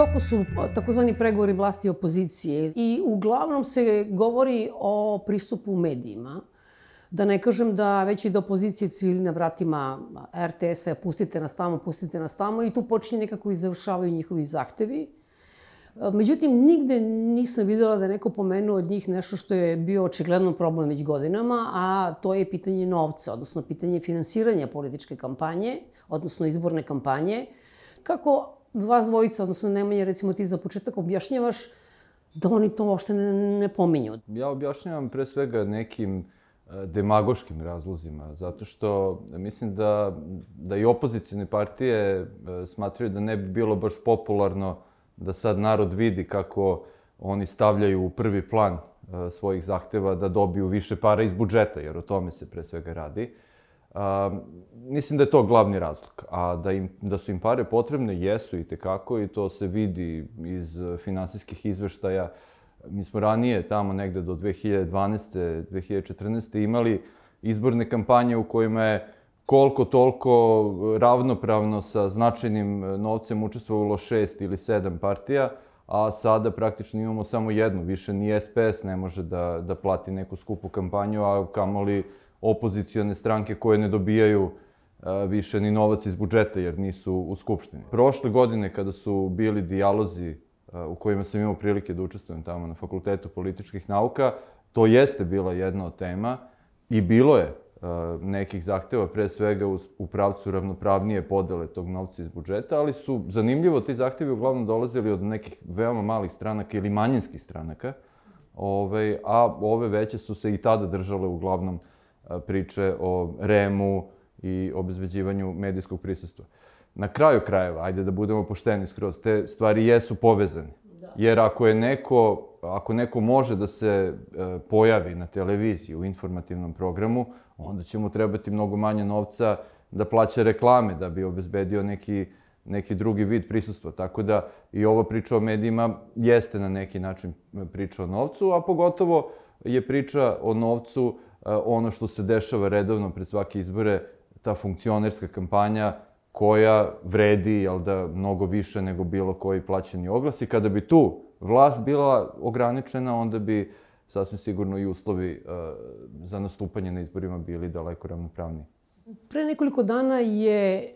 Toku su takozvani pregovori vlasti i opozicije i uglavnom se govori o pristupu medijima. Da ne kažem da već i do opozicije cvili na vratima RTS-a, pustite nas tamo, pustite nas tamo i tu počinje nekako i završavaju njihovi zahtevi. Međutim, nigde nisam videla da je neko pomenuo od njih nešto što je bio očigledno problem već godinama, a to je pitanje novca, odnosno pitanje finansiranja političke kampanje, odnosno izborne kampanje. Kako vas dvojica, odnosno Nemanja, recimo ti za početak objašnjavaš da oni to uopšte ne, ne pominju. Ja objašnjavam pre svega nekim e, demagoškim razlozima, zato što mislim da, da i opozicijne partije e, smatraju da ne bi bilo baš popularno da sad narod vidi kako oni stavljaju u prvi plan e, svojih zahteva da dobiju više para iz budžeta, jer o tome se pre svega radi. Uh, Mislim da je to glavni razlog. A da, im, da su im pare potrebne, jesu i tekako i to se vidi iz finansijskih izveštaja. Mi smo ranije, tamo negde do 2012. 2014. imali izborne kampanje u kojima je koliko toliko ravnopravno sa značajnim novcem učestvovalo šest ili sedam partija, a sada praktično imamo samo jednu. Više ni SPS ne može da, da plati neku skupu kampanju, a kamoli opozicione stranke koje ne dobijaju više ni novac iz budžeta jer nisu u Skupštini. Prošle godine kada su bili dijalozi u kojima sam imao prilike da učestvujem tamo na Fakultetu političkih nauka, to jeste bila jedna od tema i bilo je nekih zahteva, pre svega u, pravcu ravnopravnije podele tog novca iz budžeta, ali su zanimljivo ti zahtevi uglavnom dolazili od nekih veoma malih stranaka ili manjinskih stranaka, ovaj, a ove veće su se i tada držale uglavnom priče o REM-u i obezbeđivanju medijskog prisustva. Na kraju krajeva, ajde da budemo pošteni skroz, te stvari jesu povezane. Da. Jer ako je neko, ako neko može da se e, pojavi na televiziji u informativnom programu, onda će mu trebati mnogo manje novca da plaća reklame da bi obezbedio neki neki drugi vid prisustva. Tako da i ova priča o medijima jeste na neki način priča o novcu, a pogotovo je priča o novcu ono što se dešava redovno pred svake izbore, ta funkcionerska kampanja koja vredi, jel da, mnogo više nego bilo koji plaćeni oglas i kada bi tu vlast bila ograničena, onda bi sasvim sigurno i uslovi uh, za nastupanje na izborima bili daleko ravnopravni. Pre nekoliko dana je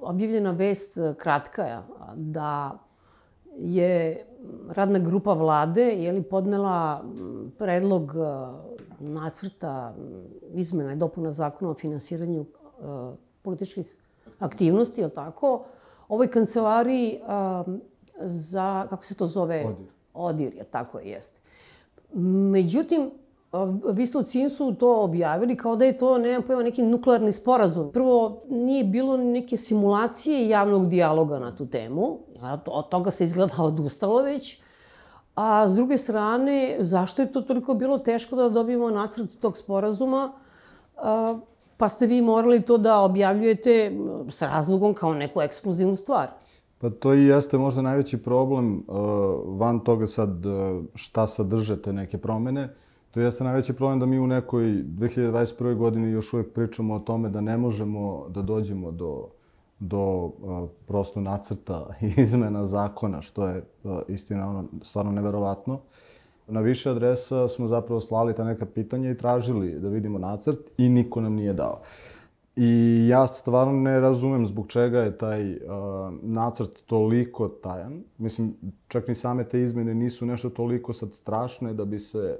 objavljena vest kratka da je radna grupa vlade je li podnela predlog nacrta izmena i dopuna zakona o finansiranju uh, političkih aktivnosti, je li tako, ovoj kancelariji uh, za, kako se to zove? Odir. Odir, je tako je, jeste. Međutim, vi ste u CINS-u to objavili kao da je to, nemam pojma, neki nuklearni sporazum. Prvo, nije bilo neke simulacije javnog dijaloga na tu temu. Od toga se izgleda odustalo već. A s druge strane, zašto je to toliko bilo teško da dobijemo nacrt tog sporazuma? Pa ste vi morali to da objavljujete s razlogom kao neku ekskluzivnu stvar. Pa to i jeste možda najveći problem van toga sad šta sadrže te neke promene. To jeste najveći problem da mi u nekoj 2021. godini još uvek pričamo o tome da ne možemo da dođemo do do a, prosto nacrta izmena zakona, što je a, istina ono, stvarno neverovatno. Na više adresa smo zapravo slali ta neka pitanja i tražili da vidimo nacrt i niko nam nije dao. I ja stvarno ne razumem zbog čega je taj uh, nacrt toliko tajan. Mislim, čak ni same te izmene nisu nešto toliko sad strašne da bi se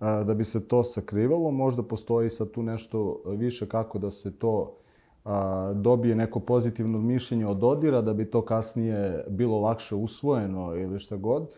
uh, da bi se to sakrivalo. Možda postoji sad tu nešto više kako da se to a, dobije neko pozitivno mišljenje od Odira, da bi to kasnije bilo lakše usvojeno ili šta god.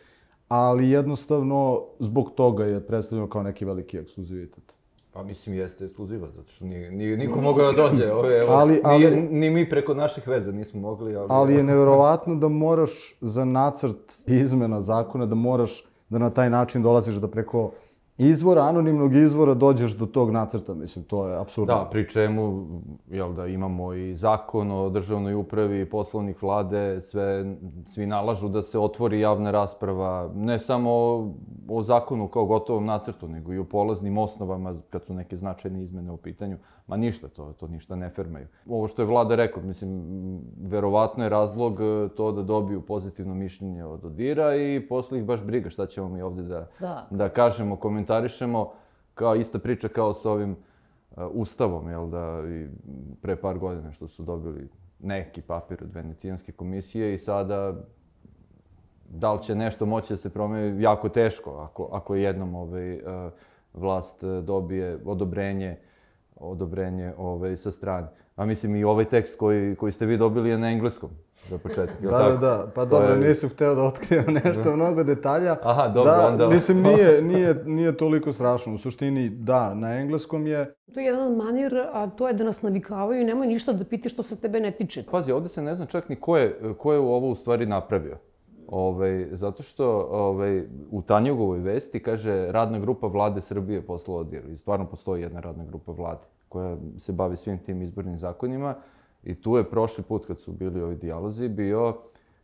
Ali jednostavno, zbog toga je predstavljeno kao neki veliki ekskluzivitet. Pa mislim jeste ekskluziva, zato što nije, nije niko mogao da dođe. Ove, evo, ali, ali, nije, ni mi preko naših veza nismo mogli. Ali, ali je neverovatno da moraš za nacrt izmena zakona, da moraš da na taj način dolaziš da preko izvora, anonimnog izvora dođeš do tog nacrta, mislim, to je apsurdno. Da, pri čemu, jel da, imamo i zakon o državnoj upravi, poslovnik vlade, sve, svi nalažu da se otvori javna rasprava, ne samo o, o zakonu kao gotovom nacrtu, nego i o polaznim osnovama kad su neke značajne izmene u pitanju. Ma ništa, to, to ništa ne fermaju. Ovo što je vlada rekao, mislim, verovatno je razlog e, to da dobiju pozitivno mišljenje od Odira i posle ih baš briga šta ćemo mi ovde da, Da. da kažemo, komentarišemo, kao ista priča kao sa ovim uh, ustavom, jel da, i pre par godina što su dobili neki papir od Venecijanske komisije i sada da li će nešto moći da se promeni, jako teško ako, ako jednom ovaj, uh, vlast uh, dobije odobrenje odobrenje ovaj, sa strane. A mislim i ovaj tekst koji, koji ste vi dobili je na engleskom, za početak, Da, tako? da, da. Pa To dobro, je- nisam hteo da otkrivam nešto, mnogo detalja. Aha, dobro, da, onda- Mislim, nije, nije, nije toliko strašno. U suštini, da, na engleskom je... To je jedan manir, a to je da nas navikavaju i nemoj ništa da piti što se tebe ne tiče. Pazi, ovde se ne zna čak ni ko je, ko je ovo u stvari napravio. Ovaj, zato što ovaj, u Tanjugovoj vesti kaže radna grupa vlade Srbije poslala Odiru. I stvarno postoji jedna radna grupa vlade koja se bavi svim tim izbornim zakonima. I tu je prošli put kad su bili ovi dijalozi bio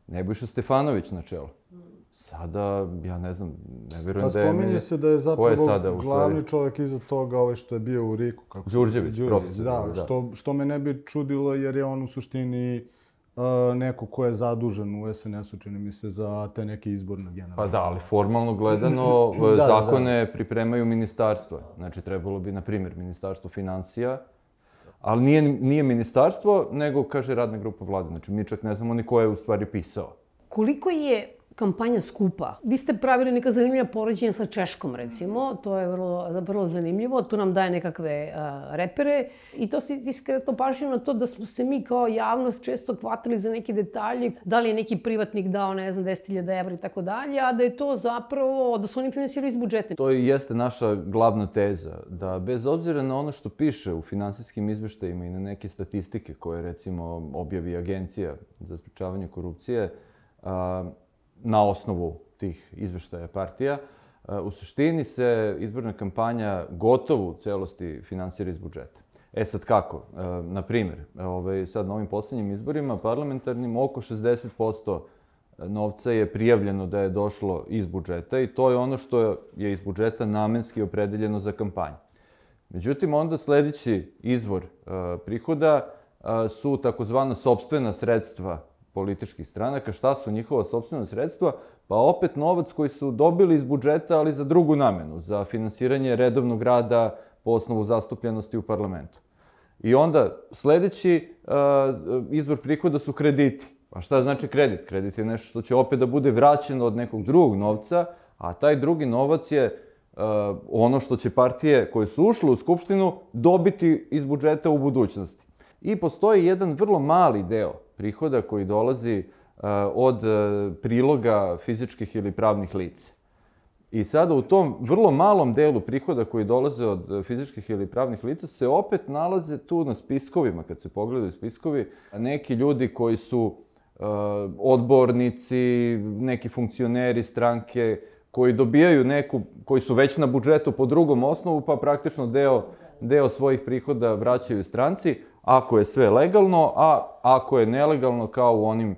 Nebojša Stefanović na čelu. Sada, ja ne znam, ne verujem Pa da je... spominje se da je Ko je zapravo sada, glavni čovjek iza toga ovaj što je bio u Riku. Kako se- Đurđević, profesor, Da, da. Što, što me ne bi čudilo jer je on u suštini neko ko je zadužen u SNS-u, čini mi se, za te neke izborne generalne. Pa da, ali formalno gledano Da, da, zakone pripremaju ministarstva. Znači, trebalo bi, na primjer, ministarstvo financija, ali nije, nije ministarstvo, nego, kaže, radna grupa vlade. Znači, mi čak ne znamo ni ko je u stvari pisao. Koliko je kampanja skupa? Vi ste pravili neka zanimljiva poređenja sa Češkom, recimo. To je vrlo, vrlo zanimljivo. To nam daje nekakve uh, repere. I to ste ti skretno pažnju na to da smo se mi kao javnost često hvatili za neke detalje. Da li je neki privatnik dao, ne znam, 10.000 evra i tako dalje, a da je to zapravo, da su oni finansirali iz budžeta. To jeste naša glavna teza, da bez obzira na ono što piše u finansijskim izveštajima i na neke statistike koje, recimo, objavi Agencija za sprečavanje korupcije, a, na osnovu tih izveštaja partija, a, u suštini se izborna kampanja gotovo u celosti finansira iz budžeta. E sad kako? E, na primjer, ovaj, sad na ovim poslednjim izborima parlamentarnim oko 60% novca je prijavljeno da je došlo iz budžeta i to je ono što je iz budžeta namenski opredeljeno za kampanju. Međutim, onda sledeći izvor uh, prihoda uh, su takozvana sobstvena sredstva političkih stranaka. Šta su njihova sobstvena sredstva? Pa opet novac koji su dobili iz budžeta, ali za drugu namenu, za finansiranje redovnog rada po osnovu zastupljenosti u parlamentu. I onda sledeći uh, izvor prihoda su krediti. A šta znači kredit? Kredit je nešto što će opet da bude vraćeno od nekog drugog novca, a taj drugi novac je uh, ono što će partije koje su ušle u Skupštinu dobiti iz budžeta u budućnosti. I postoji jedan vrlo mali deo prihoda koji dolazi uh, od uh, priloga fizičkih ili pravnih lica. I sada u tom vrlo malom delu prihoda koji dolaze od e, fizičkih ili pravnih lica se opet nalaze tu na spiskovima, kad se pogledaju spiskovi, neki ljudi koji su e, odbornici, neki funkcioneri stranke, koji dobijaju neku, koji su već na budžetu po drugom osnovu, pa praktično deo, deo svojih prihoda vraćaju stranci, ako je sve legalno, a ako je nelegalno kao u onim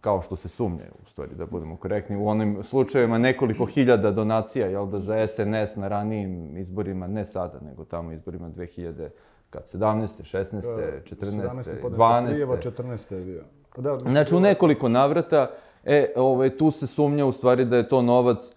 kao što se sumnje, u stvari, da budemo korektni, u onim slučajevima nekoliko hiljada donacija, jel da, za SNS na ranijim izborima, ne sada, nego tamo izborima 2000, kad 17. 16. 14. 12. Prijeva, 14. je bio. Da, Znači, u nekoliko navrata, e, ovaj, tu se sumnja u stvari da je to novac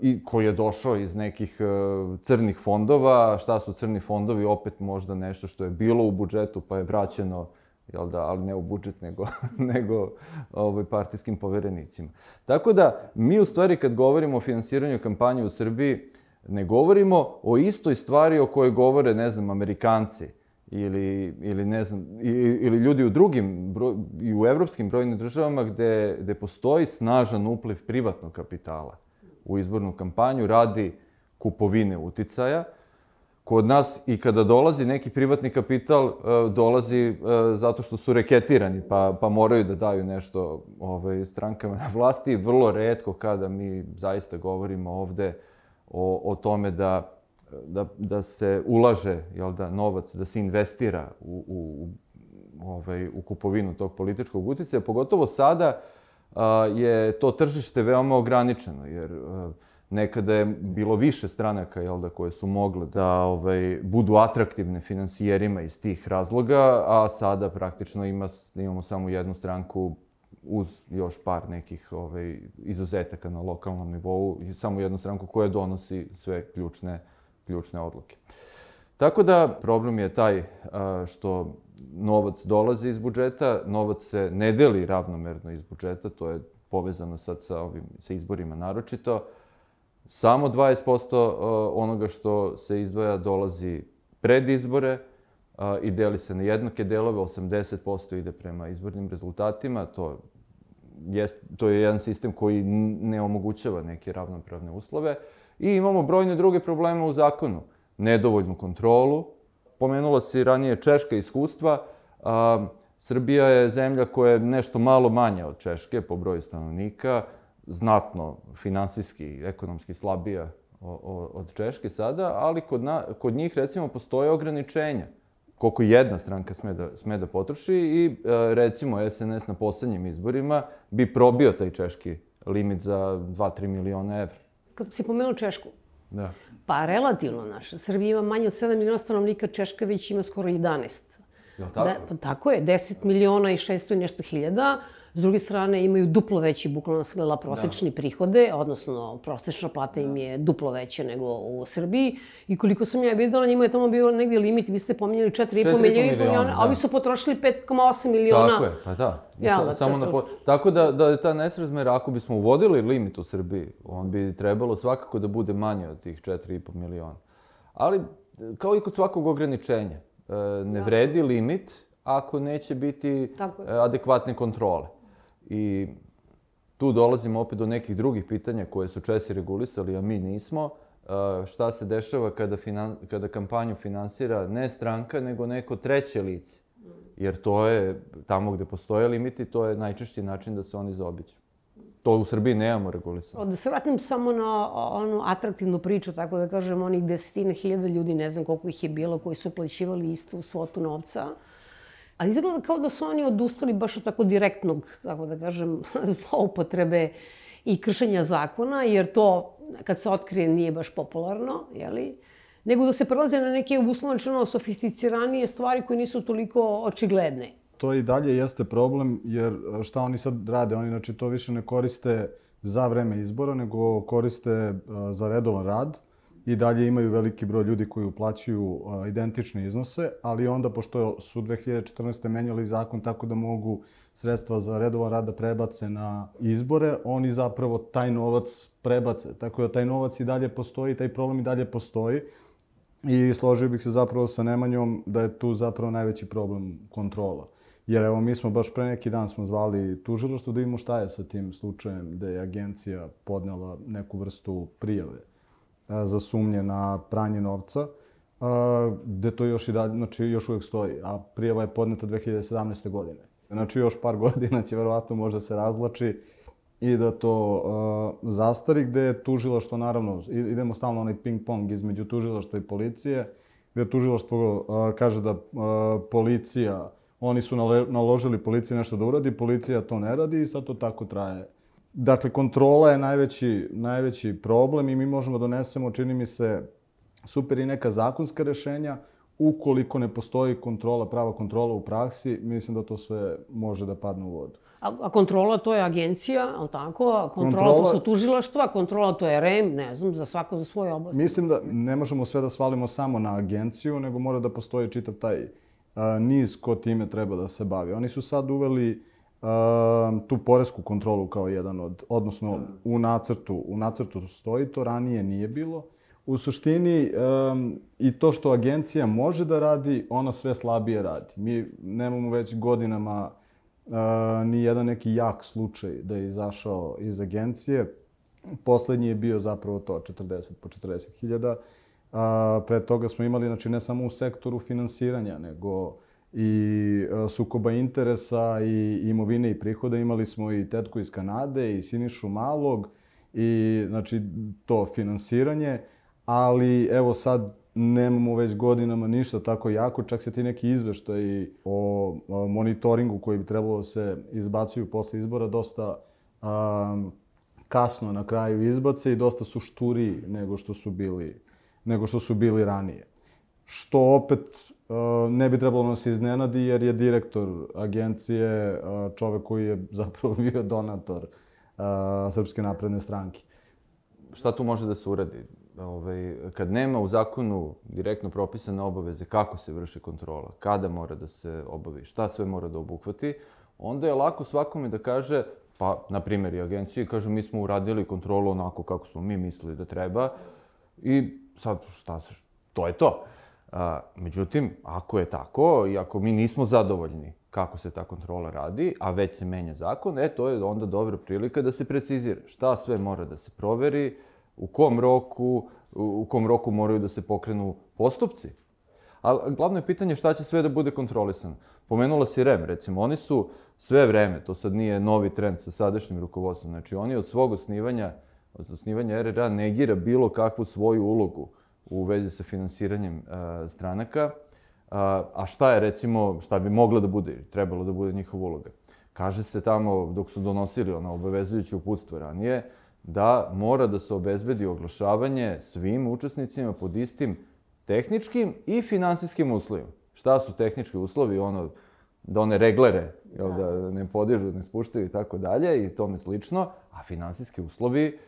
i koji je došao iz nekih uh, crnih fondova. Šta su crni fondovi? Opet možda nešto što je bilo u budžetu pa je vraćeno jel da, ali ne u budžet, nego, nego ovaj, partijskim poverenicima. Tako da, mi u stvari kad govorimo o finansiranju kampanje u Srbiji, ne govorimo o istoj stvari o kojoj govore, ne znam, Amerikanci ili, ili ne znam, ili ljudi u drugim, bro, i u evropskim brojnim državama gde, gde postoji snažan upliv privatnog kapitala u izbornu kampanju radi kupovine uticaja, Kod nas i kada dolazi neki privatni kapital, e, dolazi e, zato što su reketirani, pa, pa moraju da daju nešto ovaj, strankama na vlasti. Vrlo redko kada mi zaista govorimo ovde o, o tome da, da, da se ulaže jel da, novac, da se investira u, u, u, ovaj, u kupovinu tog političkog uticaja, pogotovo sada je to tržište veoma ograničeno, jer nekada je bilo više stranaka jel da, koje su mogle da ovaj, budu atraktivne finansijerima iz tih razloga, a sada praktično ima, imamo samo jednu stranku uz još par nekih ovaj, izuzetaka na lokalnom nivou samo jednu stranku koja donosi sve ključne, ključne odluke. Tako da problem je taj što novac dolazi iz budžeta, novac se ne deli ravnomerno iz budžeta, to je povezano sad sa, ovim, sa izborima naročito. Samo 20% onoga što se izdvaja dolazi pred izbore i deli se na jednake delove, 80% ide prema izbornim rezultatima, to jest, to je jedan sistem koji ne omogućava neke ravnopravne uslove. I imamo brojne druge probleme u zakonu. Nedovoljnu kontrolu. Pomenula se i ranije češka iskustva. A, Srbija je zemlja koja je nešto malo manja od Češke po broju stanovnika, znatno finansijski i ekonomski slabija od Češke sada, ali kod, na, kod njih recimo postoje ograničenja koliko jedna stranka sme da, sme da potroši i e, recimo SNS na poslednjim izborima bi probio taj češki limit za 2-3 miliona evra. Kad si pomenuo Češku, da. pa relativno naša, Srbija ima manje od 7 miliona stanovnika, Češka već ima skoro 11. Je tako? Da, pa tako je, 10 miliona i 600 i nešto hiljada. S druge strane, imaju duplo veći, bukvalno gledala, prosečni da. prihode, odnosno prosečna plata im je duplo veća nego u Srbiji. I koliko sam ja videla, njima je tamo bio negdje limit, vi ste pominjali 4,5 miliona, miliona da. a ovi su potrošili 5,8 miliona. Tako je, pa da. Ja, Sa, da samo na po... Tako da, da je ta nesrazmer, ako bismo uvodili limit u Srbiji, on bi trebalo svakako da bude manje od tih 4,5 miliona. Ali, kao i kod svakog ograničenja, e, ne vredi limit ako neće biti adekvatne kontrole. I tu dolazimo opet do nekih drugih pitanja koje su Česi regulisali, a mi nismo. Šta se dešava kada, finan, kada kampanju finansira ne stranka, nego neko treće lice? Jer to je, tamo gde postoje limiti, to je najčešći način da se oni zaobiđu. To u Srbiji nemamo regulisano. Da se vratim samo na onu atraktivnu priču, tako da kažem, onih desetine hiljada ljudi, ne znam koliko ih je bilo, koji su plaćivali istu svotu novca. Uh, Ali izgleda kao da su oni odustali baš od tako direktnog, kako da kažem, zloupotrebe i kršenja zakona, jer to, kad se otkrije, nije baš popularno, jeli? Nego da se prelaze na neke uslovno sofisticiranije stvari koje nisu toliko očigledne. To i dalje jeste problem, jer šta oni sad rade? Oni, znači, to više ne koriste za vreme izbora, nego koriste za redovan rad i dalje imaju veliki broj ljudi koji uplaćuju identične iznose, ali onda, pošto su 2014. menjali zakon tako da mogu sredstva za redovan rad da prebace na izbore, oni zapravo taj novac prebace. Tako da taj novac i dalje postoji, taj problem i dalje postoji. I složio bih se zapravo sa Nemanjom da je tu zapravo najveći problem kontrola. Jer evo, mi smo baš pre neki dan smo zvali tužiloštvo da vidimo šta je sa tim slučajem da je agencija podnela neku vrstu prijave za sumnje na pranje novca, gde to još i dalje, znači još uvijek stoji, a prijava je podneta 2017. godine. Znači još par godina će verovatno možda se razlači i da to uh, zastari, gde je tužilaštvo, naravno, idemo stalno onaj ping-pong između tužilaštva i policije, gde tužilaštvo uh, kaže da uh, policija, oni su naložili policiji nešto da uradi, policija to ne radi i sad to tako traje Dakle, kontrola je najveći, najveći problem i mi možemo da donesemo, čini mi se, super i neka zakonska rešenja. Ukoliko ne postoji kontrola, prava kontrola u praksi, mislim da to sve može da padne u vodu. A, a kontrola to je agencija, ali tako? A kontrola, kontrola to su tužilaštva, kontrola to je REM, ne znam, za svako za svoje oblasti. Mislim da ne možemo sve da svalimo samo na agenciju, nego mora da postoji čitav taj a, niz ko time treba da se bavi. Oni su sad uveli tu poresku kontrolu kao jedan od, odnosno u nacrtu, u nacrtu stoji to, ranije nije bilo. U suštini, um, i to što agencija može da radi, ona sve slabije radi. Mi nemamo već godinama uh, ni jedan neki jak slučaj da je izašao iz agencije. Poslednji je bio zapravo to, 40 po 40 hiljada. Uh, pre toga smo imali, znači, ne samo u sektoru finansiranja, nego i e, sukoba interesa i imovine i prihoda. Imali smo i tetku iz Kanade i Sinišu Malog i znači to finansiranje, ali evo sad nemamo već godinama ništa tako jako, čak se ti neki izveštaji o, monitoringu koji bi trebalo da se izbacuju posle izbora dosta um, kasno na kraju izbace i dosta su šturi nego što su bili, nego što su bili ranije. Što opet ne bi trebalo se iznenadi jer je direktor agencije uh, čovek koji je zapravo bio donator uh, Srpske napredne stranke. Šta tu može da se uradi? ovaj, kad nema u zakonu direktno propisane obaveze kako se vrši kontrola, kada mora da se obavi, šta sve mora da obuhvati, onda je lako svakome da kaže, pa, na primjer, i agenciji, kaže, mi smo uradili kontrolu onako kako smo mi mislili da treba i sad, šta se, to je to. A, međutim, ako je tako i ako mi nismo zadovoljni kako se ta kontrola radi, a već se menja zakon, e, to je onda dobra prilika da se precizira šta sve mora da se proveri, u kom roku, u kom roku moraju da se pokrenu postupci. Ali glavno je pitanje šta će sve da bude kontrolisano. Pomenula si REM, recimo, oni su sve vreme, to sad nije novi trend sa sadašnjim rukovodstvom, znači oni od svog osnivanja, od osnivanja RRA negira bilo kakvu svoju ulogu u vezi sa finansiranjem uh, stranaka, uh, a šta je recimo, šta bi mogla da bude, trebalo da bude njihova uloga. Kaže se tamo, dok su donosili ono obavezujuće uputstvo ranije, da mora da se obezbedi oglašavanje svim učesnicima pod istim tehničkim i finansijskim uslovima. Šta su tehnički uslovi? Ono, da one reglere, jel, da ne podižu, ne spuštaju i tako dalje i tome slično, a finansijski uslovi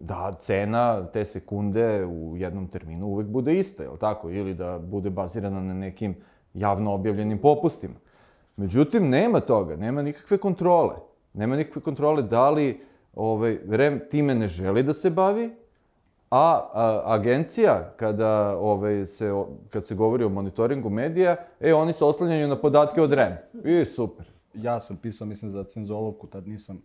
da cena te sekunde u jednom terminu uvek bude ista, jel tako? Ili da bude bazirana na nekim javno objavljenim popustima. Međutim, nema toga, nema nikakve kontrole. Nema nikakve kontrole da li ovaj, REM time ne želi da se bavi, a, a agencija, kada ovaj, se, kad se govori o monitoringu medija, e, oni se oslanjaju na podatke od REM. I super. Ja sam pisao, mislim, za Cinzolovku, tad nisam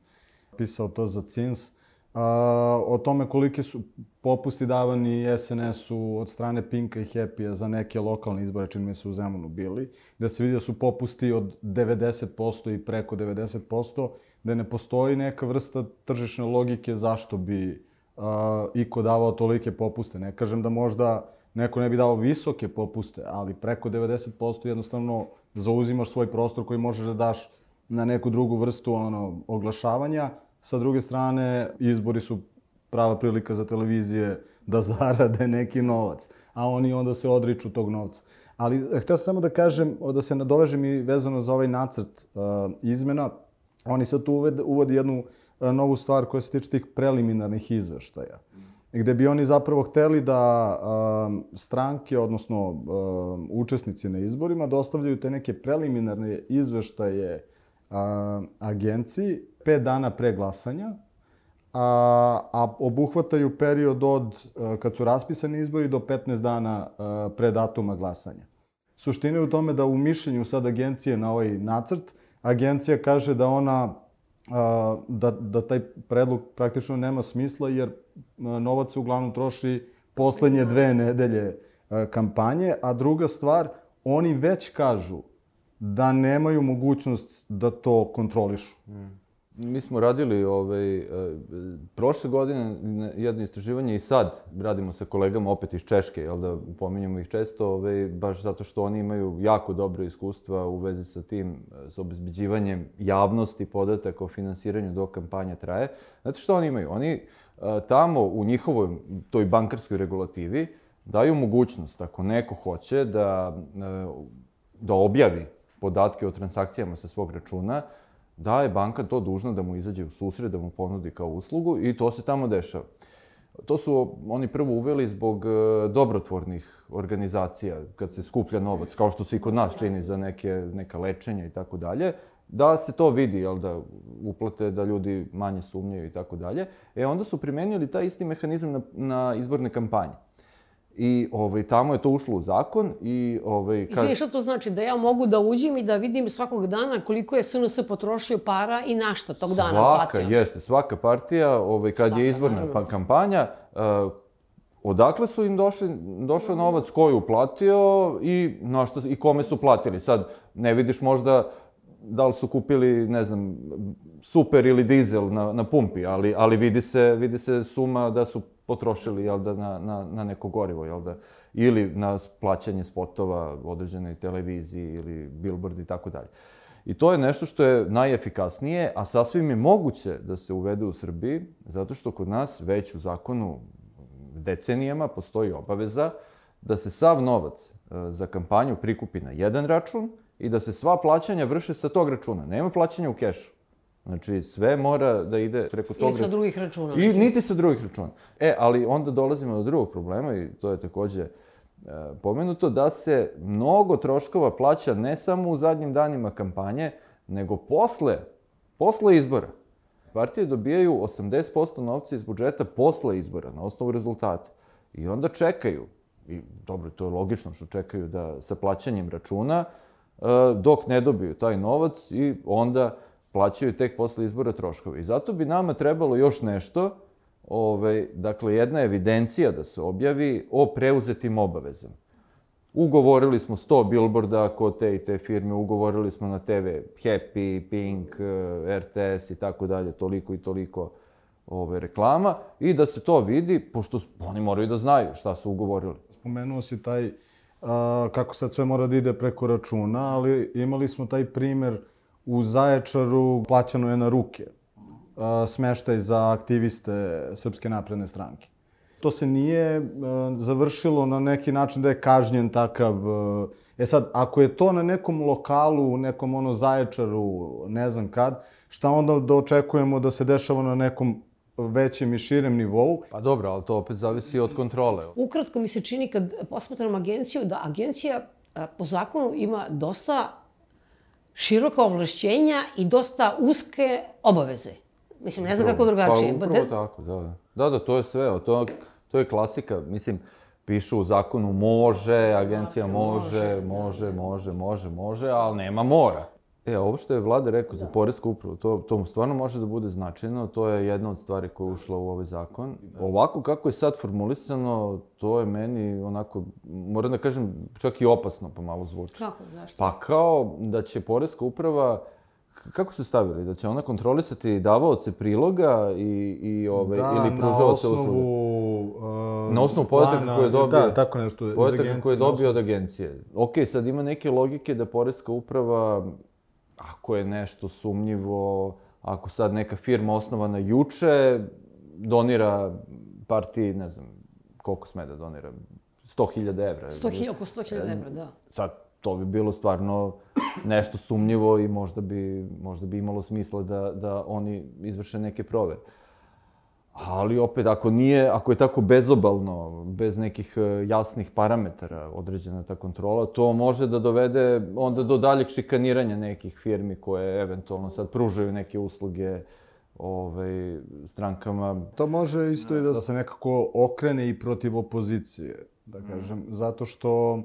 pisao to za Cins. A, o tome kolike su popusti davani SNS-u od strane Pinka i Happy-a za neke lokalne izbore, čini mi se u Zemunu bili, da se vidi da su popusti od 90% i preko 90%, da ne postoji neka vrsta tržišne logike zašto bi uh, iko davao tolike popuste. Ne kažem da možda neko ne bi dao visoke popuste, ali preko 90% jednostavno zauzimaš svoj prostor koji možeš da daš na neku drugu vrstu ono, oglašavanja. Sa druge strane, izbori su prava prilika za televizije da zarade neki novac, a oni onda se odriču tog novca. Ali hteo sam samo da kažem, da se nadovežem i vezano za ovaj nacrt uh, izmena, oni sad tu uvode, uvodi jednu e, novu stvar koja se tiče tih preliminarnih izveštaja. Gde bi oni zapravo hteli da um, stranke, odnosno um, učesnici na izborima, dostavljaju te neke preliminarne izveštaje um, agenciji pet dana pre glasanja, a, a obuhvataju period od uh, kad su raspisani izbori do 15 dana uh, pre datuma glasanja. Suština je u tome da u mišljenju sad agencije na ovaj nacrt agencija kaže da ona da, da taj predlog praktično nema smisla jer novac se uglavnom troši poslednje dve nedelje kampanje, a druga stvar, oni već kažu da nemaju mogućnost da to kontrolišu. Mm. Mi smo radili ovaj, e, prošle godine jedno istraživanje i sad radimo sa kolegama opet iz Češke, jel da pominjamo ih često, ovaj, baš zato što oni imaju jako dobro iskustva u vezi sa tim, e, sa obezbeđivanjem javnosti podataka o finansiranju dok kampanja traje. Znate što oni imaju? Oni e, tamo u njihovoj toj bankarskoj regulativi daju mogućnost, ako neko hoće da, da objavi podatke o transakcijama sa svog računa, da je banka to dužna da mu izađe u susret, da mu ponudi kao uslugu i to se tamo dešava. To su oni prvo uveli zbog e, dobrotvornih organizacija, kad se skuplja novac, kao što se i kod nas čini za neke, neka lečenja i tako dalje, da se to vidi, jel da uplate, da ljudi manje sumnjaju i tako dalje. E onda su primenili taj isti mehanizam na, na izborne kampanje. I ovaj, tamo je to ušlo u zakon i... Ovaj, kad... Izvini, šta to znači? Da ja mogu da uđem i da vidim svakog dana koliko je SNS potrošio para i na šta tog dana svaka, platio? Svaka, jeste. Svaka partija, ovaj, kad svaka, je izborna naravno. kampanja, uh, odakle su im došli, došao novac, ko je uplatio i, na što, i kome su platili. Sad, ne vidiš možda da li su kupili, ne znam, super ili dizel na, na pumpi, ali, ali vidi, se, vidi se suma da su potrošili jel da, na, na, na neko gorivo, jel da, ili na plaćanje spotova određenoj televiziji ili billboard i tako dalje. I to je nešto što je najefikasnije, a sasvim je moguće da se uvede u Srbiji, zato što kod nas već u zakonu decenijama postoji obaveza da se sav novac e, za kampanju prikupi na jedan račun i da se sva plaćanja vrše sa tog računa. Nema plaćanja u kešu. Znači, sve mora da ide preko toga. Ili sa drugih računa. I niti sa drugih računa. E, ali onda dolazimo do drugog problema i to je takođe e, pomenuto, da se mnogo troškova plaća ne samo u zadnjim danima kampanje, nego posle, posle izbora. Partije dobijaju 80% novca iz budžeta posle izbora, na osnovu rezultata. I onda čekaju, i dobro, to je logično što čekaju da sa plaćanjem računa, dok ne dobiju taj novac i onda plaćaju tek posle izbora troškove. I zato bi nama trebalo još nešto, ovaj, dakle, jedna evidencija da se objavi o preuzetim obavezama. Ugovorili smo 100 billboarda kod te i te firme, ugovorili smo na TV Happy, Pink, eh, RTS i tako dalje, toliko i toliko ove reklama i da se to vidi, pošto oni moraju da znaju šta su ugovorili. Spomenuo si taj, kako sad sve mora da ide preko računa, ali imali smo taj primer u Zaječaru, plaćano je na ruke smeštaj za aktiviste Srpske napredne stranke. To se nije završilo na neki način da je kažnjen takav... E sad, ako je to na nekom lokalu, u nekom ono Zaječaru, ne znam kad, šta onda da očekujemo da se dešava na nekom većem i širem nivou. Pa dobro, ali to opet zavisi od kontrole. Ukratko mi se čini kad posmatram agenciju da agencija po zakonu ima dosta široka ovlašćenja i dosta uske obaveze. Mislim, ne znam kako drugačije. Pa upravo tako, da, da. Da, da, to je sve. To, to je klasika. Mislim, pišu u zakonu može, agencija može, može, može, može, može, ali nema mora. E, ovo što je vlada rekao za porezku upravu, to, to stvarno može da bude značajno, to je jedna od stvari koja je ušla u ovaj zakon. Ovako kako je sad formulisano, to je meni onako, moram da kažem, čak i opasno pomalo zvuči. Kako, zašto? Pa kao da će porezka uprava kako su stavili? Da će ona kontrolisati davaoce priloga i, i ove, da, ili pružavaoce usluge? Uh, Na osnovu podataka koje dobije... Da, tako nešto. Podataka koje dobije od agencije. Ok, sad ima neke logike da porezka uprava ako je nešto sumnjivo, ako sad neka firma osnovana juče, donira partiji, ne znam, koliko sme da donira, 100.000 evra. 100.000, oko 100.000 evra, da. Sad, to bi bilo stvarno nešto sumnjivo i možda bi, možda bi imalo smisla da, da oni izvrše neke provere. Ali opet, ako nije, ako je tako bezobalno, bez nekih e, jasnih parametara određena ta kontrola, to može da dovede onda do daljeg šikaniranja nekih firmi koje eventualno sad pružaju neke usluge ovaj, strankama. To može isto i da se nekako okrene i protiv opozicije, da kažem, mm. zato što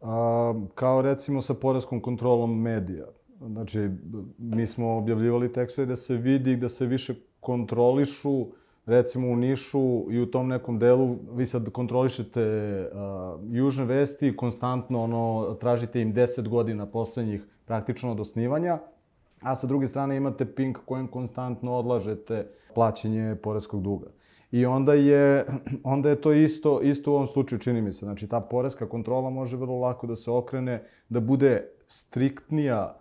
a, kao recimo sa poreskom kontrolom medija. Znači, mi smo objavljivali tekstove da se vidi, da se više kontrolišu recimo u Nišu i u tom nekom delu vi sad kontrolišete uh, južne vesti, konstantno ono, tražite im 10 godina poslednjih praktično od osnivanja, a sa druge strane imate Pink kojem konstantno odlažete plaćanje poreskog duga. I onda je, onda je to isto, isto u ovom slučaju, čini mi se. Znači, ta poreska kontrola može vrlo lako da se okrene, da bude striktnija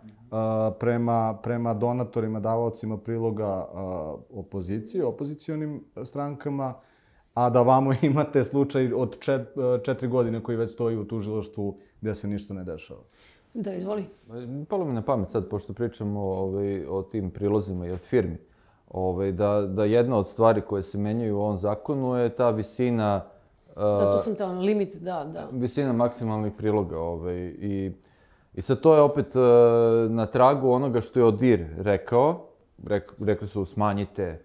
prema, prema donatorima, davaocima priloga opozicije, opozicionim strankama, a da vamo imate slučaj od čet, četiri godine koji već stoji u tužilaštvu gde se ništa ne dešava. Da, izvoli. Palo mi na pamet sad, pošto pričamo ovaj, o tim prilozima i od firmi, ovaj, da, da jedna od stvari koje se menjaju u ovom zakonu je ta visina... Da, to sam tamo, limit, da, da. Visina maksimalnih priloga. Ovaj, I I sad to je opet uh, na tragu onoga što je Odir rekao. Rek, rekli su smanjite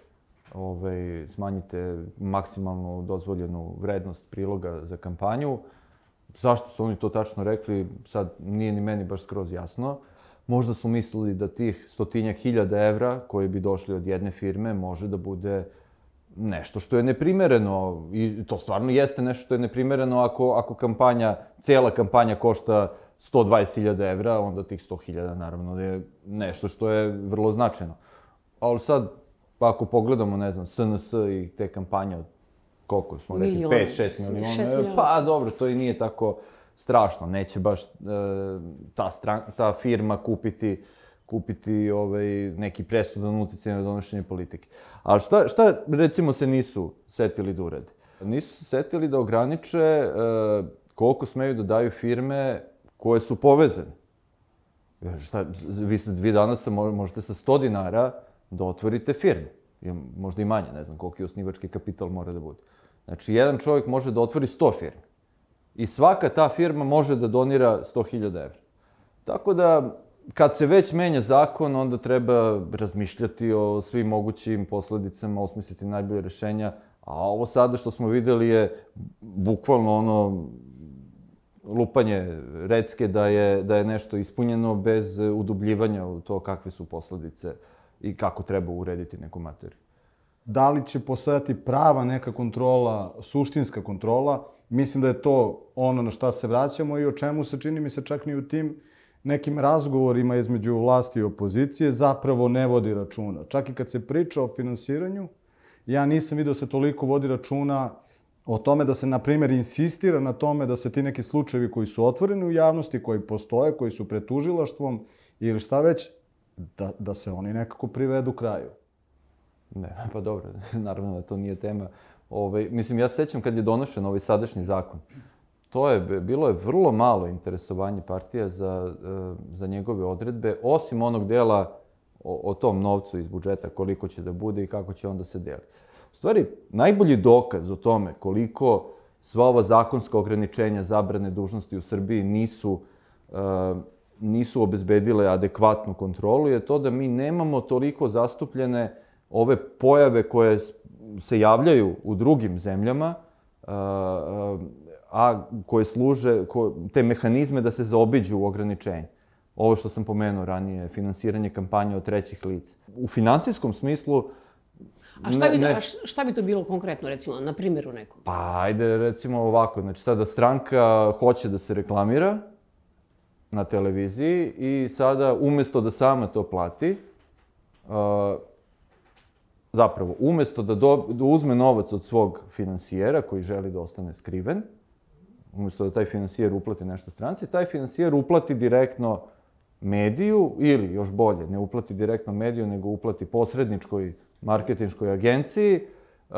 ovaj, smanjite maksimalnu dozvoljenu vrednost priloga za kampanju. Zašto su oni to tačno rekli, sad nije ni meni baš skroz jasno. Možda su mislili da tih stotinja hiljada evra koji bi došli od jedne firme može da bude nešto što je neprimereno i to stvarno jeste nešto što je neprimereno ako, ako kampanja, cela kampanja košta 120.000 evra, onda tih 100.000 naravno je nešto što je vrlo značajno. Ali sad, pa ako pogledamo, ne znam, SNS i te kampanje od koliko smo rekli, 5-6 miliona, pa dobro, to i nije tako strašno, neće baš e, ta, stran, ta firma kupiti kupiti ovaj, neki presudan uticaj na donošenje politike. Ali šta, šta recimo se nisu setili da urade? Nisu se setili da ograniče e, koliko smeju da daju firme koje su povezane. Šta, vi, vi danas možete sa 100 dinara da otvorite firmu. Možda i manje, ne znam koliko je osnivački kapital mora da bude. Znači, jedan čovjek može da otvori 100 firmi. I svaka ta firma može da donira 100.000 evra. Tako da, kad se već menja zakon, onda treba razmišljati o svim mogućim posledicama, osmisliti najbolje rešenja, a ovo sada što smo videli je bukvalno ono lupanje recke da je, da je nešto ispunjeno bez udubljivanja u to kakve su posledice i kako treba urediti neku materiju. Da li će postojati prava neka kontrola, suštinska kontrola, mislim da je to ono na šta se vraćamo i o čemu se čini mi se čak ni u tim nekim razgovorima između vlasti i opozicije zapravo ne vodi računa. Čak i kad se priča o finansiranju, ja nisam vidio da se toliko vodi računa o tome da se, na primjer, insistira na tome da se ti neki slučajevi koji su otvoreni u javnosti, koji postoje, koji su pred tužilaštvom ili šta već, da, da se oni nekako privedu kraju. Ne, pa dobro, naravno da to nije tema. Ove, ovaj, mislim, ja sećam kad je donošen ovaj sadašnji zakon, to je, bilo je vrlo malo interesovanje partija za, e, za njegove odredbe, osim onog dela o, o tom novcu iz budžeta, koliko će da bude i kako će onda se deliti. U stvari, najbolji dokaz o tome koliko sva ova zakonska ograničenja zabrane dužnosti u Srbiji nisu, uh, nisu obezbedile adekvatnu kontrolu je to da mi nemamo toliko zastupljene ove pojave koje se javljaju u drugim zemljama, uh, a koje služe, ko, te mehanizme da se zaobiđu ograničenje. Ovo što sam pomenuo ranije, finansiranje kampanje od trećih lica. U finansijskom smislu, A šta bi, ne, a šta bi to bilo konkretno, recimo, na primjeru nekom? Pa, ajde, recimo ovako, znači sada stranka hoće da se reklamira na televiziji i sada, umesto da sama to plati, uh, zapravo, umesto da, do, da uzme novac od svog finansijera koji želi da ostane skriven, umesto da taj finansijer uplati nešto stranci, taj finansijer uplati direktno mediju ili, još bolje, ne uplati direktno mediju, nego uplati posredničkoj marketinškoj agenciji, uh,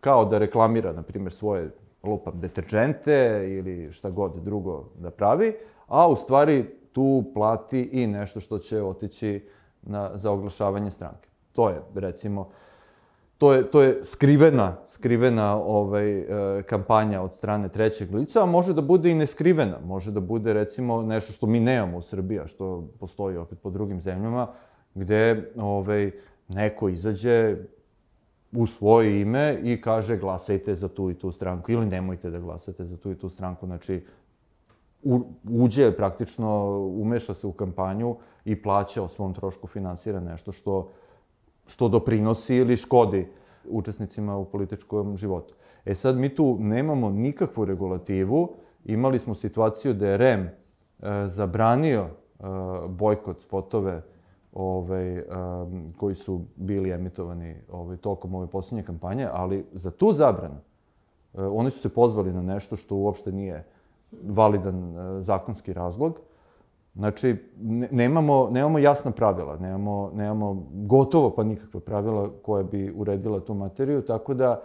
kao da reklamira, na primjer, svoje lupam deterđente ili šta god drugo da pravi, a u stvari tu plati i nešto što će otići na, za oglašavanje stranke. To je, recimo, to je, to je skrivena, skrivena ovaj, e, kampanja od strane trećeg lica, a može da bude i neskrivena. Može da bude, recimo, nešto što mi nemamo u Srbiji, a što postoji opet po drugim zemljama, gde ovaj, neko izađe u svoje ime i kaže glasajte za tu i tu stranku ili nemojte da glasate za tu i tu stranku. Znači, u, uđe praktično, umeša se u kampanju i plaća o svom trošku finansira nešto što što doprinosi ili škodi učesnicima u političkom životu. E sad, mi tu nemamo nikakvu regulativu. Imali smo situaciju da je REM e, zabranio e, bojkot spotove ovaj, e, koji su bili emitovani ovaj, tokom ove poslednje kampanje, ali za tu zabranu e, oni su se pozvali na nešto što uopšte nije validan e, zakonski razlog. Znači, nemamo, nemamo jasna pravila, nemamo, nemamo gotovo pa nikakve pravila koje bi uredila tu materiju, tako da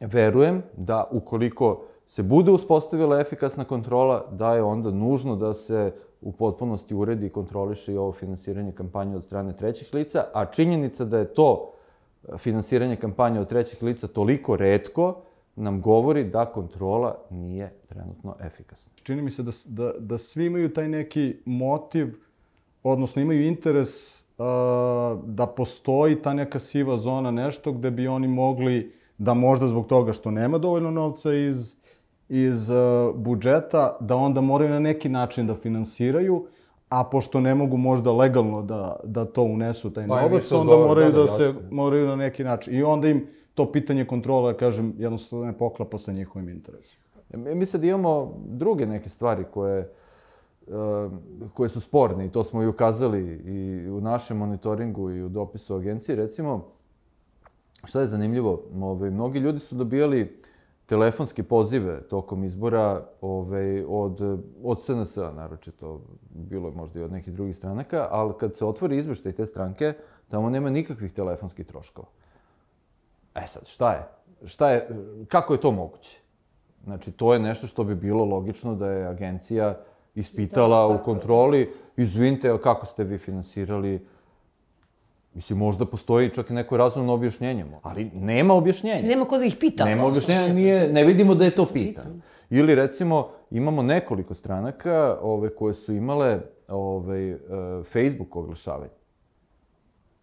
verujem da ukoliko se bude uspostavila efikasna kontrola, da je onda nužno da se u potpunosti uredi i kontroliše i ovo finansiranje kampanje od strane trećih lica, a činjenica da je to finansiranje kampanje od trećih lica toliko redko, nam govori da kontrola nije trenutno efikasna. Čini mi se da, da, da svi imaju taj neki motiv, odnosno imaju interes uh, da postoji ta neka siva zona, nešto gde bi oni mogli da možda zbog toga što nema dovoljno novca iz, iz uh, budžeta, da onda moraju na neki način da finansiraju, a pošto ne mogu možda legalno da, da to unesu taj pa novac, onda moraju da, da, da se moraju na neki način. I onda im to pitanje kontrole, kažem, jednostavno ne poklapa sa njihovim interesom. Mi sad imamo druge neke stvari koje, uh, koje su sporne i to smo i ukazali i u našem monitoringu i u dopisu agencije. Recimo, šta je zanimljivo, ovaj, mnogi ljudi su dobijali telefonske pozive tokom izbora ovaj, od, od SNS-a, naročito, bilo je možda i od nekih drugih stranaka, ali kad se otvori izveštaj te stranke, tamo nema nikakvih telefonskih troškova. E sad, šta je? Šta je, kako je to moguće? Znači, to je nešto što bi bilo logično da je agencija ispitala u kontroli. Izvinite, kako ste vi finansirali Mislim, možda postoji čak i neko razumno objašnjenje, ali nema objašnjenja. Nema ko da ih pita. Nema objašnjenja, nije, ne vidimo da je to pitano. Ili recimo, imamo nekoliko stranaka ove, koje su imale ove, Facebook oglašavanje,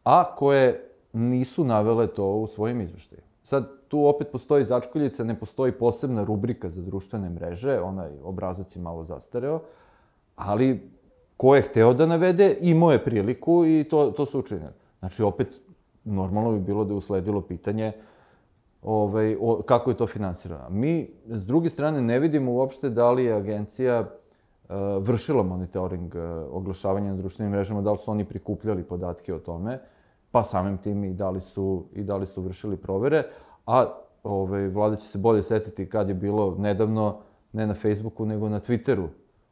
a koje nisu navele to u svojim izveštajima. Sad, tu opet postoji začkoljica, ne postoji posebna rubrika za društvene mreže, onaj obrazac je malo zastareo, ali ko je hteo da navede, imao je priliku i to, to su učinili. Znači, opet, normalno bi bilo da je usledilo pitanje ovaj, o, kako je to finansirano. Mi, s druge strane, ne vidimo uopšte da li je agencija uh, vršila monitoring uh, oglašavanja na društvenim mrežama, da li su oni prikupljali podatke o tome, pa samim tim i da li su, i da li su vršili provere, a ovaj, vlada će se bolje setiti kad je bilo nedavno, ne na Facebooku, nego na Twitteru,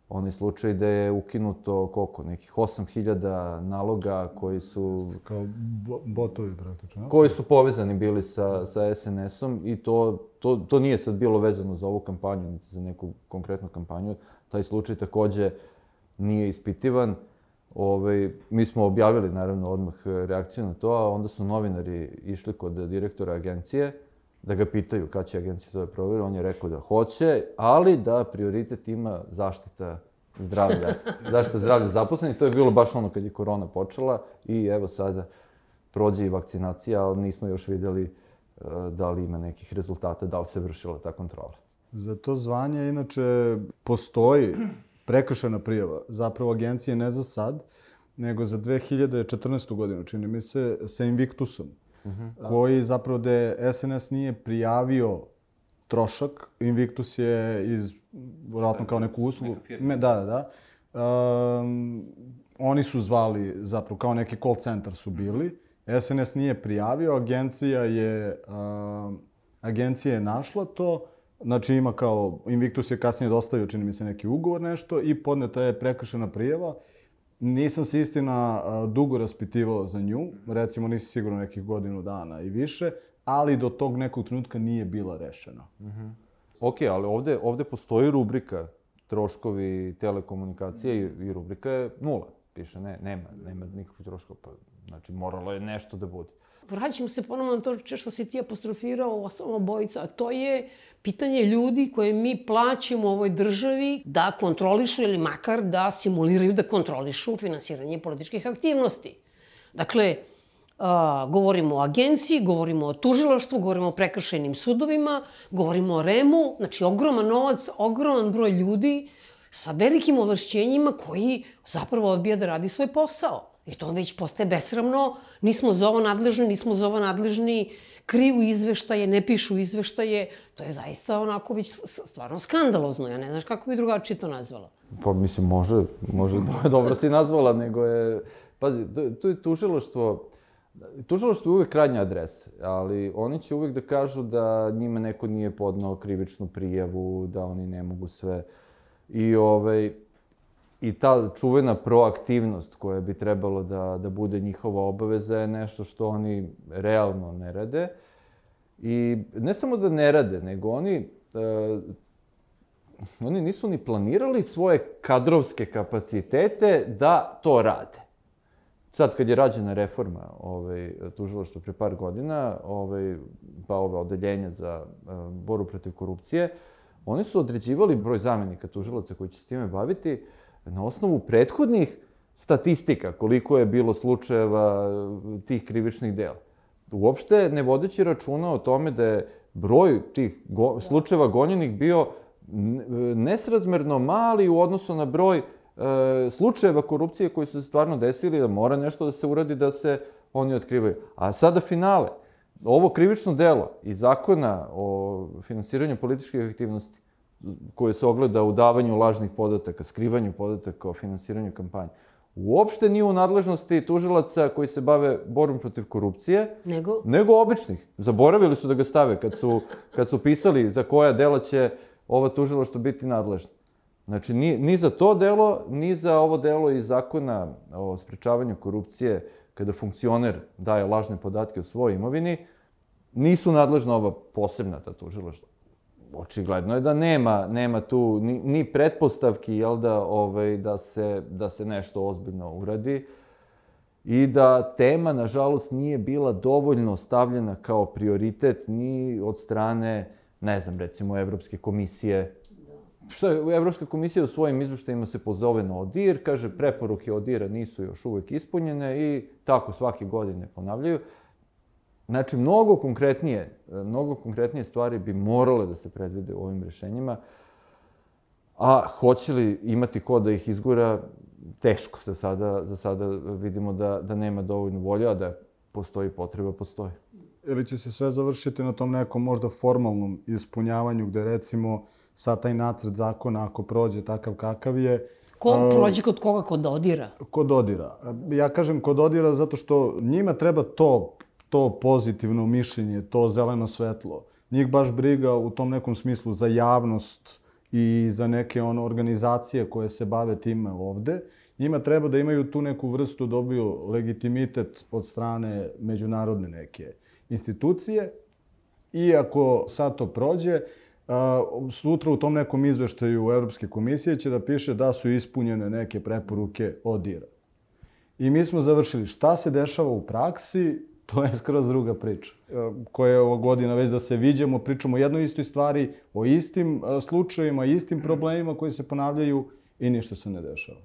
onaj slučaj da je ukinuto koliko, nekih 8000 naloga koji su... Kao bo botovi praktično. Koji su povezani bili sa, sa SNS-om i to, to, to nije sad bilo vezano za ovu kampanju, niti za neku konkretnu kampanju. Taj slučaj takođe nije ispitivan. Ove, ovaj, mi smo objavili, naravno, odmah reakciju na to, a onda su novinari išli kod direktora agencije da ga pitaju kada će agencija to da proveri. On je rekao da hoće, ali da prioritet ima zaštita zdravlja, zaštita zdravlja zaposlenih. To je bilo baš ono kad je korona počela i evo sada prođe i vakcinacija, ali nismo još videli uh, da li ima nekih rezultata, da li se vršila ta kontrola. Za to zvanje, inače, postoji prekršena prijava. Zapravo, agencija ne za sad, nego za 2014. godinu, čini mi se, sa Invictusom -huh. koji zapravo da SNS nije prijavio trošak. Invictus je iz, vjerojatno kao neku uslugu. Me, da, da, da. Um, oni su zvali, zapravo kao neki call center su bili. SNS nije prijavio, agencija je, um, agencija je našla to, znači ima kao, Invictus je kasnije dostavio, čini mi se, neki ugovor nešto i podneta je prekršena prijava Nisam se istina dugo raspitivao za nju, recimo nisam sigurno nekih godinu dana i više, ali do tog nekog trenutka nije bila rešena. -huh. Ok, ali ovde, ovde postoji rubrika troškovi telekomunikacije i, i rubrika je nula. Piše, ne, nema, nema nikakvih troškova. Pa, znači, moralo je nešto da bude. Vraćamo se ponovno na to što si ti apostrofirao, osnovno bojica, a to je pitanje ljudi koje mi plaćamo ovoj državi da kontrolišu ili makar da simuliraju da kontrolišu finansiranje političkih aktivnosti. Dakle, a, govorimo o agenciji, govorimo o tužilaštvu, govorimo o prekršajnim sudovima, govorimo o REM-u, znači ogroman novac, ogroman broj ljudi sa velikim ovlašćenjima koji zapravo odbija da radi svoj posao. I to već postaje besramno, nismo za ovo nadležni, nismo za ovo nadležni, kriju izveštaje, ne pišu izveštaje, to je zaista onako već stvarno skandalozno, ja ne znaš kako bi drugačije to nazvala. Pa mislim, može, može, dobro si nazvala, nego je, pazi, to je tužiloštvo, Tužiloštvo je uvek krajnja adresa, ali oni će uvek da kažu da njima neko nije podnao krivičnu prijavu, da oni ne mogu sve. I ovaj, i ta čuvena proaktivnost koja bi trebalo da, da bude njihova obaveza je nešto što oni realno ne rade. I ne samo da ne rade, nego oni, e, oni nisu ni planirali svoje kadrovske kapacitete da to rade. Sad, kad je rađena reforma ovaj, tužilaštva pre par godina, ovaj, pa ove odeljenja za e, boru protiv korupcije, oni su određivali broj zamenika tužilaca koji će se time baviti, na osnovu prethodnih statistika koliko je bilo slučajeva e, tih krivičnih dela. Uopšte ne vodeći računa o tome da je broj tih go, slučajeva gonjenih bio nesrazmerno mali u odnosu na broj e, slučajeva korupcije koji su se stvarno desili, da mora nešto da se uradi da se oni otkrivaju. A sada finale. ovo krivično delo i zakona o finansiranju političkih aktivnosti, koje se ogleda u davanju lažnih podataka, skrivanju podataka o finansiranju kampanje, uopšte nije u nadležnosti tužilaca koji se bave borbom protiv korupcije, Nego? nego običnih. Zaboravili su da ga stave kad su, kad su pisali za koja dela će ova tužilaštva biti nadležna. Znači, ni, ni za to delo, ni za ovo delo iz zakona o sprečavanju korupcije, kada funkcioner daje lažne podatke o svojoj imovini, nisu nadležna ova posebna ta tužilaštva. Očigledno je da nema, nema tu ni, ni pretpostavki, jel da, ovaj, da, se, da se nešto ozbiljno uradi i da tema, nažalost, nije bila dovoljno stavljena kao prioritet ni od strane, ne znam, recimo, Evropske komisije. Šta je, Evropska komisija u svojim izveštajima se pozove na ODIR, kaže preporuke ODIR-a nisu još uvek ispunjene i tako svake godine ponavljaju. Znači, mnogo konkretnije, mnogo konkretnije stvari bi morale da se predvide u ovim rešenjima, a hoće li imati ko da ih izgura, teško za sada, za sada vidimo da, da nema dovoljno volja, a da postoji potreba, postoji. Ili će se sve završiti na tom nekom možda formalnom ispunjavanju gde recimo sad taj nacrt zakona ako prođe takav kakav je, Ko prođe kod koga kod dodira? kod dodira. Ja kažem kod dodira zato što njima treba to, to pozitivno mišljenje, to zeleno svetlo. Njih baš briga u tom nekom smislu za javnost i za neke ono organizacije koje se bave time ovde. Njima treba da imaju tu neku vrstu, dobiju legitimitet od strane međunarodne neke institucije. I ako sad to prođe, sutra u tom nekom izveštaju Evropske komisije će da piše da su ispunjene neke preporuke od IRA. I mi smo završili. Šta se dešava u praksi, to je skroz druga priča. Uh, koja je ovo godina već da se viđamo, pričamo o jednoj istoj stvari, o istim uh, slučajima, istim problemima koji se ponavljaju i ništa se ne dešava.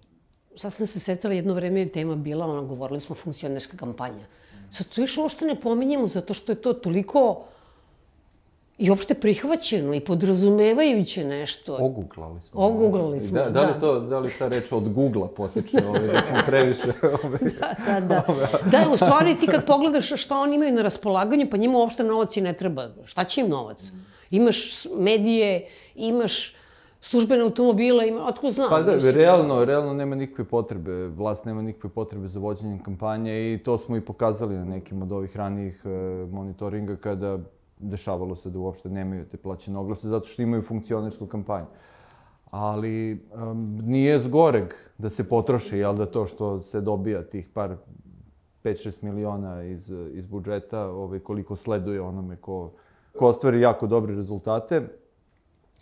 Sad sam se setila, jedno vreme je tema bila, ono, govorili smo funkcionerska kampanja. Sad to još uopšte ne pominjemo, zato što je to toliko i opšte prihvaćeno i podrazumevajuće nešto. Oguglali smo. Oguglali smo, da. Da li, to, da li ta reč od Google-a potiče, ovaj, da smo previše... Ovaj, Da, da, da. Da, u stvari ti kad pogledaš šta oni imaju na raspolaganju, pa njima uopšte novac i ne treba. Šta će im novac? Imaš medije, imaš službene automobile, ima, otko znam? Pa da, mislim, realno, realno nema nikakve potrebe, vlast nema nikakve potrebe za vođenjem kampanje i to smo i pokazali na nekim od ovih ranijih e, monitoringa kada dešavalo se da uopšte nemaju te plaćene oglase zato što imaju funkcionersku kampanju. Ali um, nije zgoreg da se potroši, jel da to što se dobija tih par 5-6 miliona iz, iz budžeta, ovaj, koliko sleduje onome ko, ko ostvari jako dobre rezultate.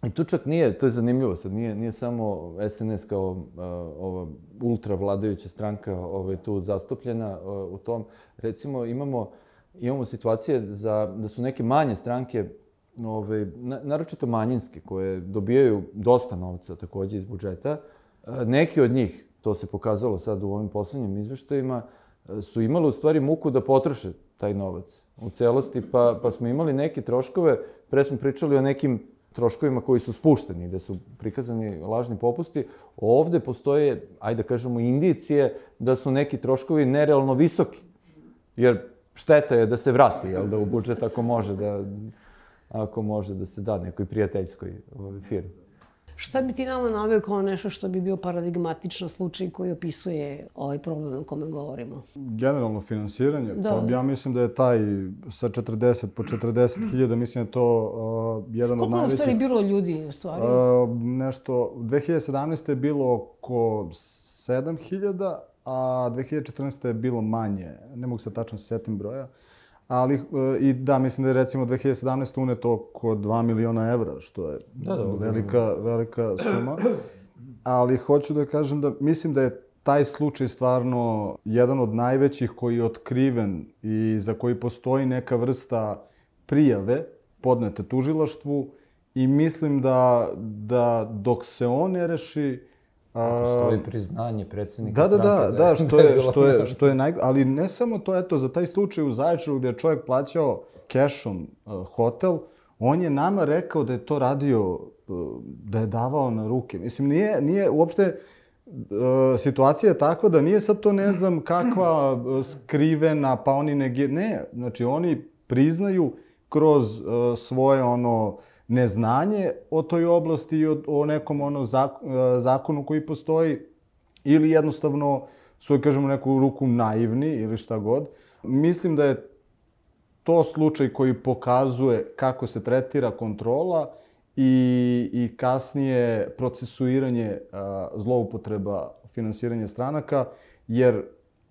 I tu čak nije, to je zanimljivo sad, nije, nije samo SNS kao uh, ova ultra vladajuća stranka ovaj, tu zastupljena uh, u tom. Recimo, imamo, imamo situacije za, da su neke manje stranke, ovaj, na, naročito manjinske, koje dobijaju dosta novca takođe iz budžeta, uh, neki od njih, to se pokazalo sad u ovim poslednjim izveštajima, uh, su imali u stvari muku da potroše taj novac u celosti, pa, pa smo imali neke troškove, pre smo pričali o nekim troškovima koji su spušteni, gde su prikazani lažni popusti, ovde postoje, ajde da kažemo, indicije da su neki troškovi nerealno visoki. Jer šteta je da se vrati, jel, da u budžet ako može da, ako može da se da nekoj prijateljskoj ovaj, firmi. Šta bi ti nama naveo kao nešto što bi bio paradigmatičan slučaj koji opisuje ovaj problem o kome govorimo? Generalno finansiranje, Da. pa ja mislim da je taj sa 40 po 40 hiljada, mislim da je to uh, jedan od Koliko je u najvećih... stvari bilo ljudi u stvari? Uh, nešto, 2017. je bilo oko 7000, a 2014. je bilo manje. Ne mogu se tačno setim broja. Ali, uh, i da, mislim da je recimo 2017. uneto oko 2 miliona evra, što je Da, da, velika, velika suma. Ali hoću da kažem da mislim da je taj slučaj stvarno jedan od najvećih koji je otkriven i za koji postoji neka vrsta prijave podnete tužilaštvu i mislim da, da dok se on ne reši, Postoji priznanje predsednika da, da, da, stranke da, je- što je, što je, što je naj... Ali ne samo to, eto, za taj slučaj u Zaječaru gde je čovjek plaćao cashom uh, hotel, on je nama rekao da je to radio, uh, da je davao na ruke. Mislim, nije, nije uopšte, uh, situacija je takva da nije sad to ne znam kakva uh, skrivena, pa oni negir... Ne, znači oni priznaju kroz uh, svoje ono neznanje o toj oblasti i o, o nekom ono uh, zakonu koji postoji ili jednostavno su, kažemo, neku ruku naivni ili šta god. Mislim da je to slučaj koji pokazuje kako se tretira kontrola i, i kasnije procesuiranje a, zloupotreba finansiranja stranaka, jer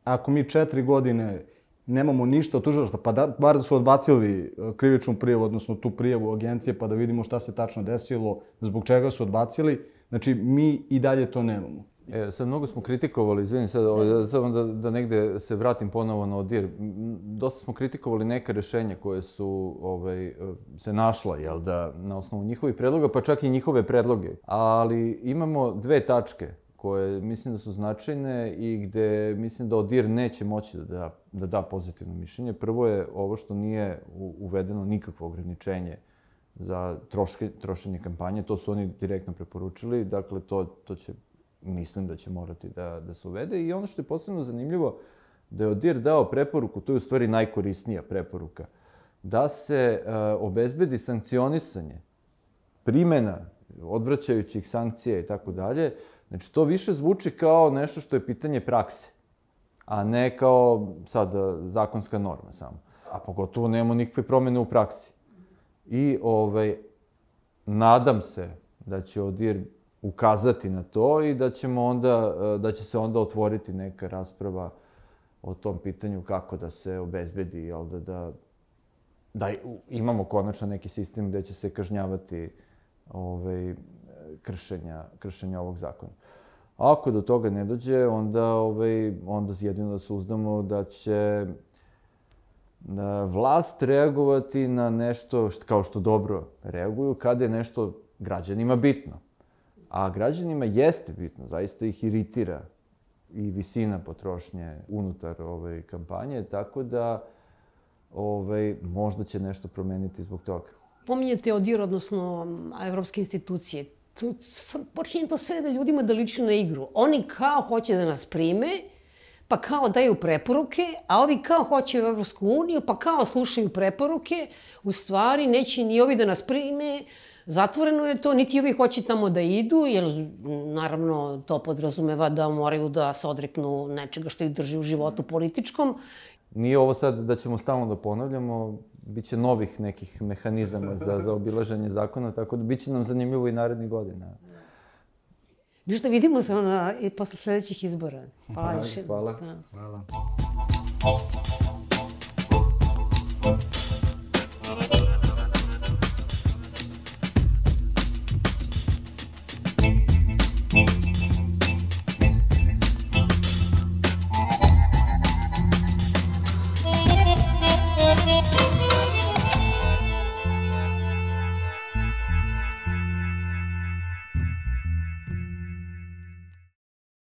ako mi četiri godine nemamo ništa od tužilaštva, pa da, bar da su odbacili krivičnu prijavu, odnosno tu prijavu agencije, pa da vidimo šta se tačno desilo, zbog čega su odbacili, znači mi i dalje to nemamo. E, sad mnogo smo kritikovali, izvini sad, ovaj, samo da, da negde se vratim ponovo na ODIR. Dosta smo kritikovali neke rešenja koje su ovaj, se našla, jel da, na osnovu njihovih predloga, pa čak i njihove predloge. Ali imamo dve tačke koje mislim da su značajne i gde mislim da ODIR neće moći da da, da da pozitivno mišljenje. Prvo je ovo što nije uvedeno nikakvo ograničenje za troške, trošenje kampanje, to su oni direktno preporučili, dakle to, to će mislim da će morati da, da se uvede. I ono što je posebno zanimljivo, da je ODIR dao preporuku, to je u stvari najkorisnija preporuka, da se uh, obezbedi sankcionisanje, primena odvraćajućih sankcija i tako dalje. Znači, to više zvuči kao nešto što je pitanje prakse, a ne kao sad zakonska norma samo. A pogotovo nemamo nikakve promene u praksi. I ovaj, nadam se da će ODIR ukazati na to i da ćemo onda, e, da će se onda otvoriti neka rasprava o tom pitanju kako da se obezbedi, jel da, da, da imamo konačno neki sistem gde će se kažnjavati ovaj, kršenja, kršenja ovog zakona. Ako do toga ne dođe, onda, ovaj, onda jedino da se uzdamo da će da vlast reagovati na nešto što, kao što dobro reaguju kada je nešto građanima bitno. A građanima jeste bitno, zaista ih iritira i visina potrošnje unutar ove kampanje, tako da ovaj, možda će nešto promeniti zbog toga. Pominjete ODIR, odnosno evropske institucije. To, počinje to sve da ljudima da liči na igru. Oni kao hoće da nas prime, pa kao daju preporuke, a ovi kao hoće u Evropsku uniju, pa kao slušaju preporuke, u stvari neće ni ovi da nas prime, Zatvoreno je to, niti ovi hoće tamo da idu, jer naravno to podrazumeva da moraju da se odreknu nečega što ih drži u životu političkom. Nije ovo sad da ćemo stalno da ponavljamo, biće novih nekih mehanizama za, za obilaženje zakona, tako da biće nam zanimljivo i naredni godina. Ništa, vidimo se onda i posle sledećih izbora. Hvala. Hvala. Pa. Hvala. Hvala.